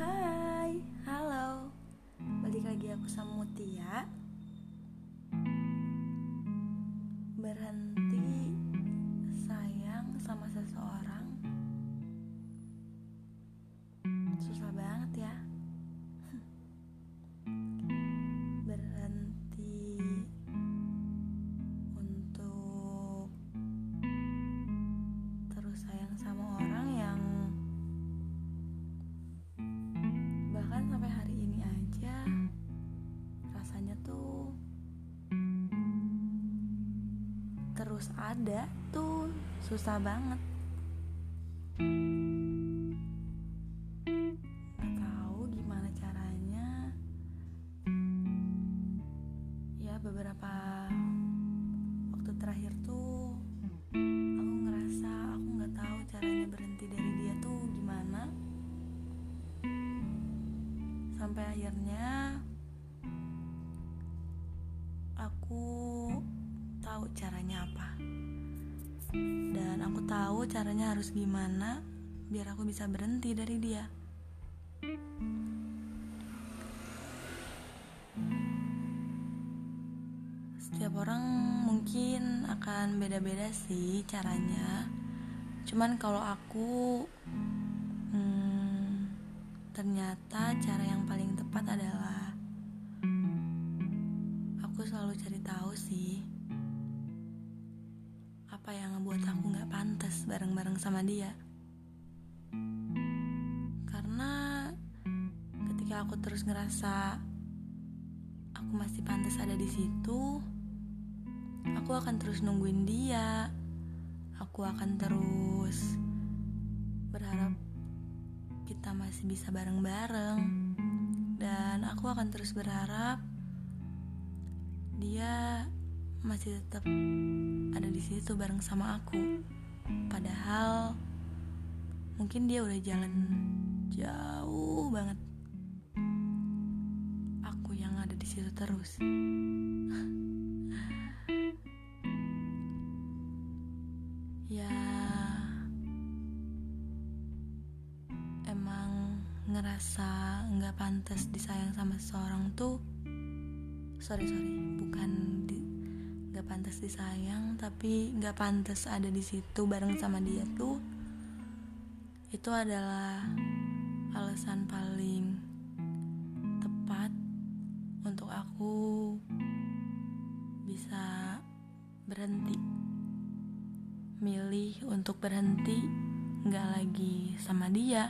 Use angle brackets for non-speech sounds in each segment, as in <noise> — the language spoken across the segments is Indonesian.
Hai, halo. Balik lagi aku sama Mutia. Berhenti sayang sama seseorang. Susah banget ya. Terus ada tuh susah banget. Nggak tahu gimana caranya. Ya beberapa waktu terakhir tuh aku ngerasa aku nggak tahu caranya berhenti dari dia tuh gimana. Sampai akhirnya aku tahu caranya apa. Dan aku tahu caranya harus gimana biar aku bisa berhenti dari dia. Setiap orang mungkin akan beda-beda sih caranya. Cuman kalau aku hmm, ternyata cara yang paling apa yang ngebuat aku nggak pantas bareng-bareng sama dia? Karena ketika aku terus ngerasa aku masih pantas ada di situ aku akan terus nungguin dia. Aku akan terus berharap kita masih bisa bareng-bareng. Dan aku akan terus berharap dia masih tetap ada di situ bareng sama aku. Padahal mungkin dia udah jalan jauh banget. Aku yang ada di situ terus. <laughs> Ya emang ngerasa nggak pantas disayang sama seseorang tuh sorry sorry bukan nggak pantas disayang tapi nggak pantas ada di situ bareng sama dia tuh itu adalah alasan paling tepat untuk aku bisa berhenti. Milih untuk berhenti nggak lagi sama dia.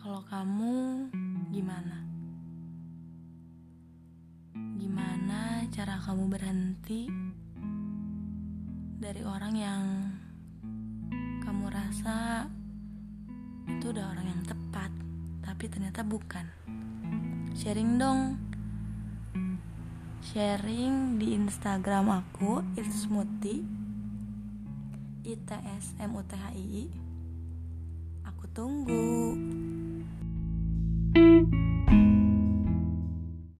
Kalau kamu gimana cara kamu berhenti dari orang yang kamu rasa itu udah orang yang tepat tapi ternyata bukan. Sharing dong. Sharing di Instagram aku it's Muti ITS MUTHI aku tunggu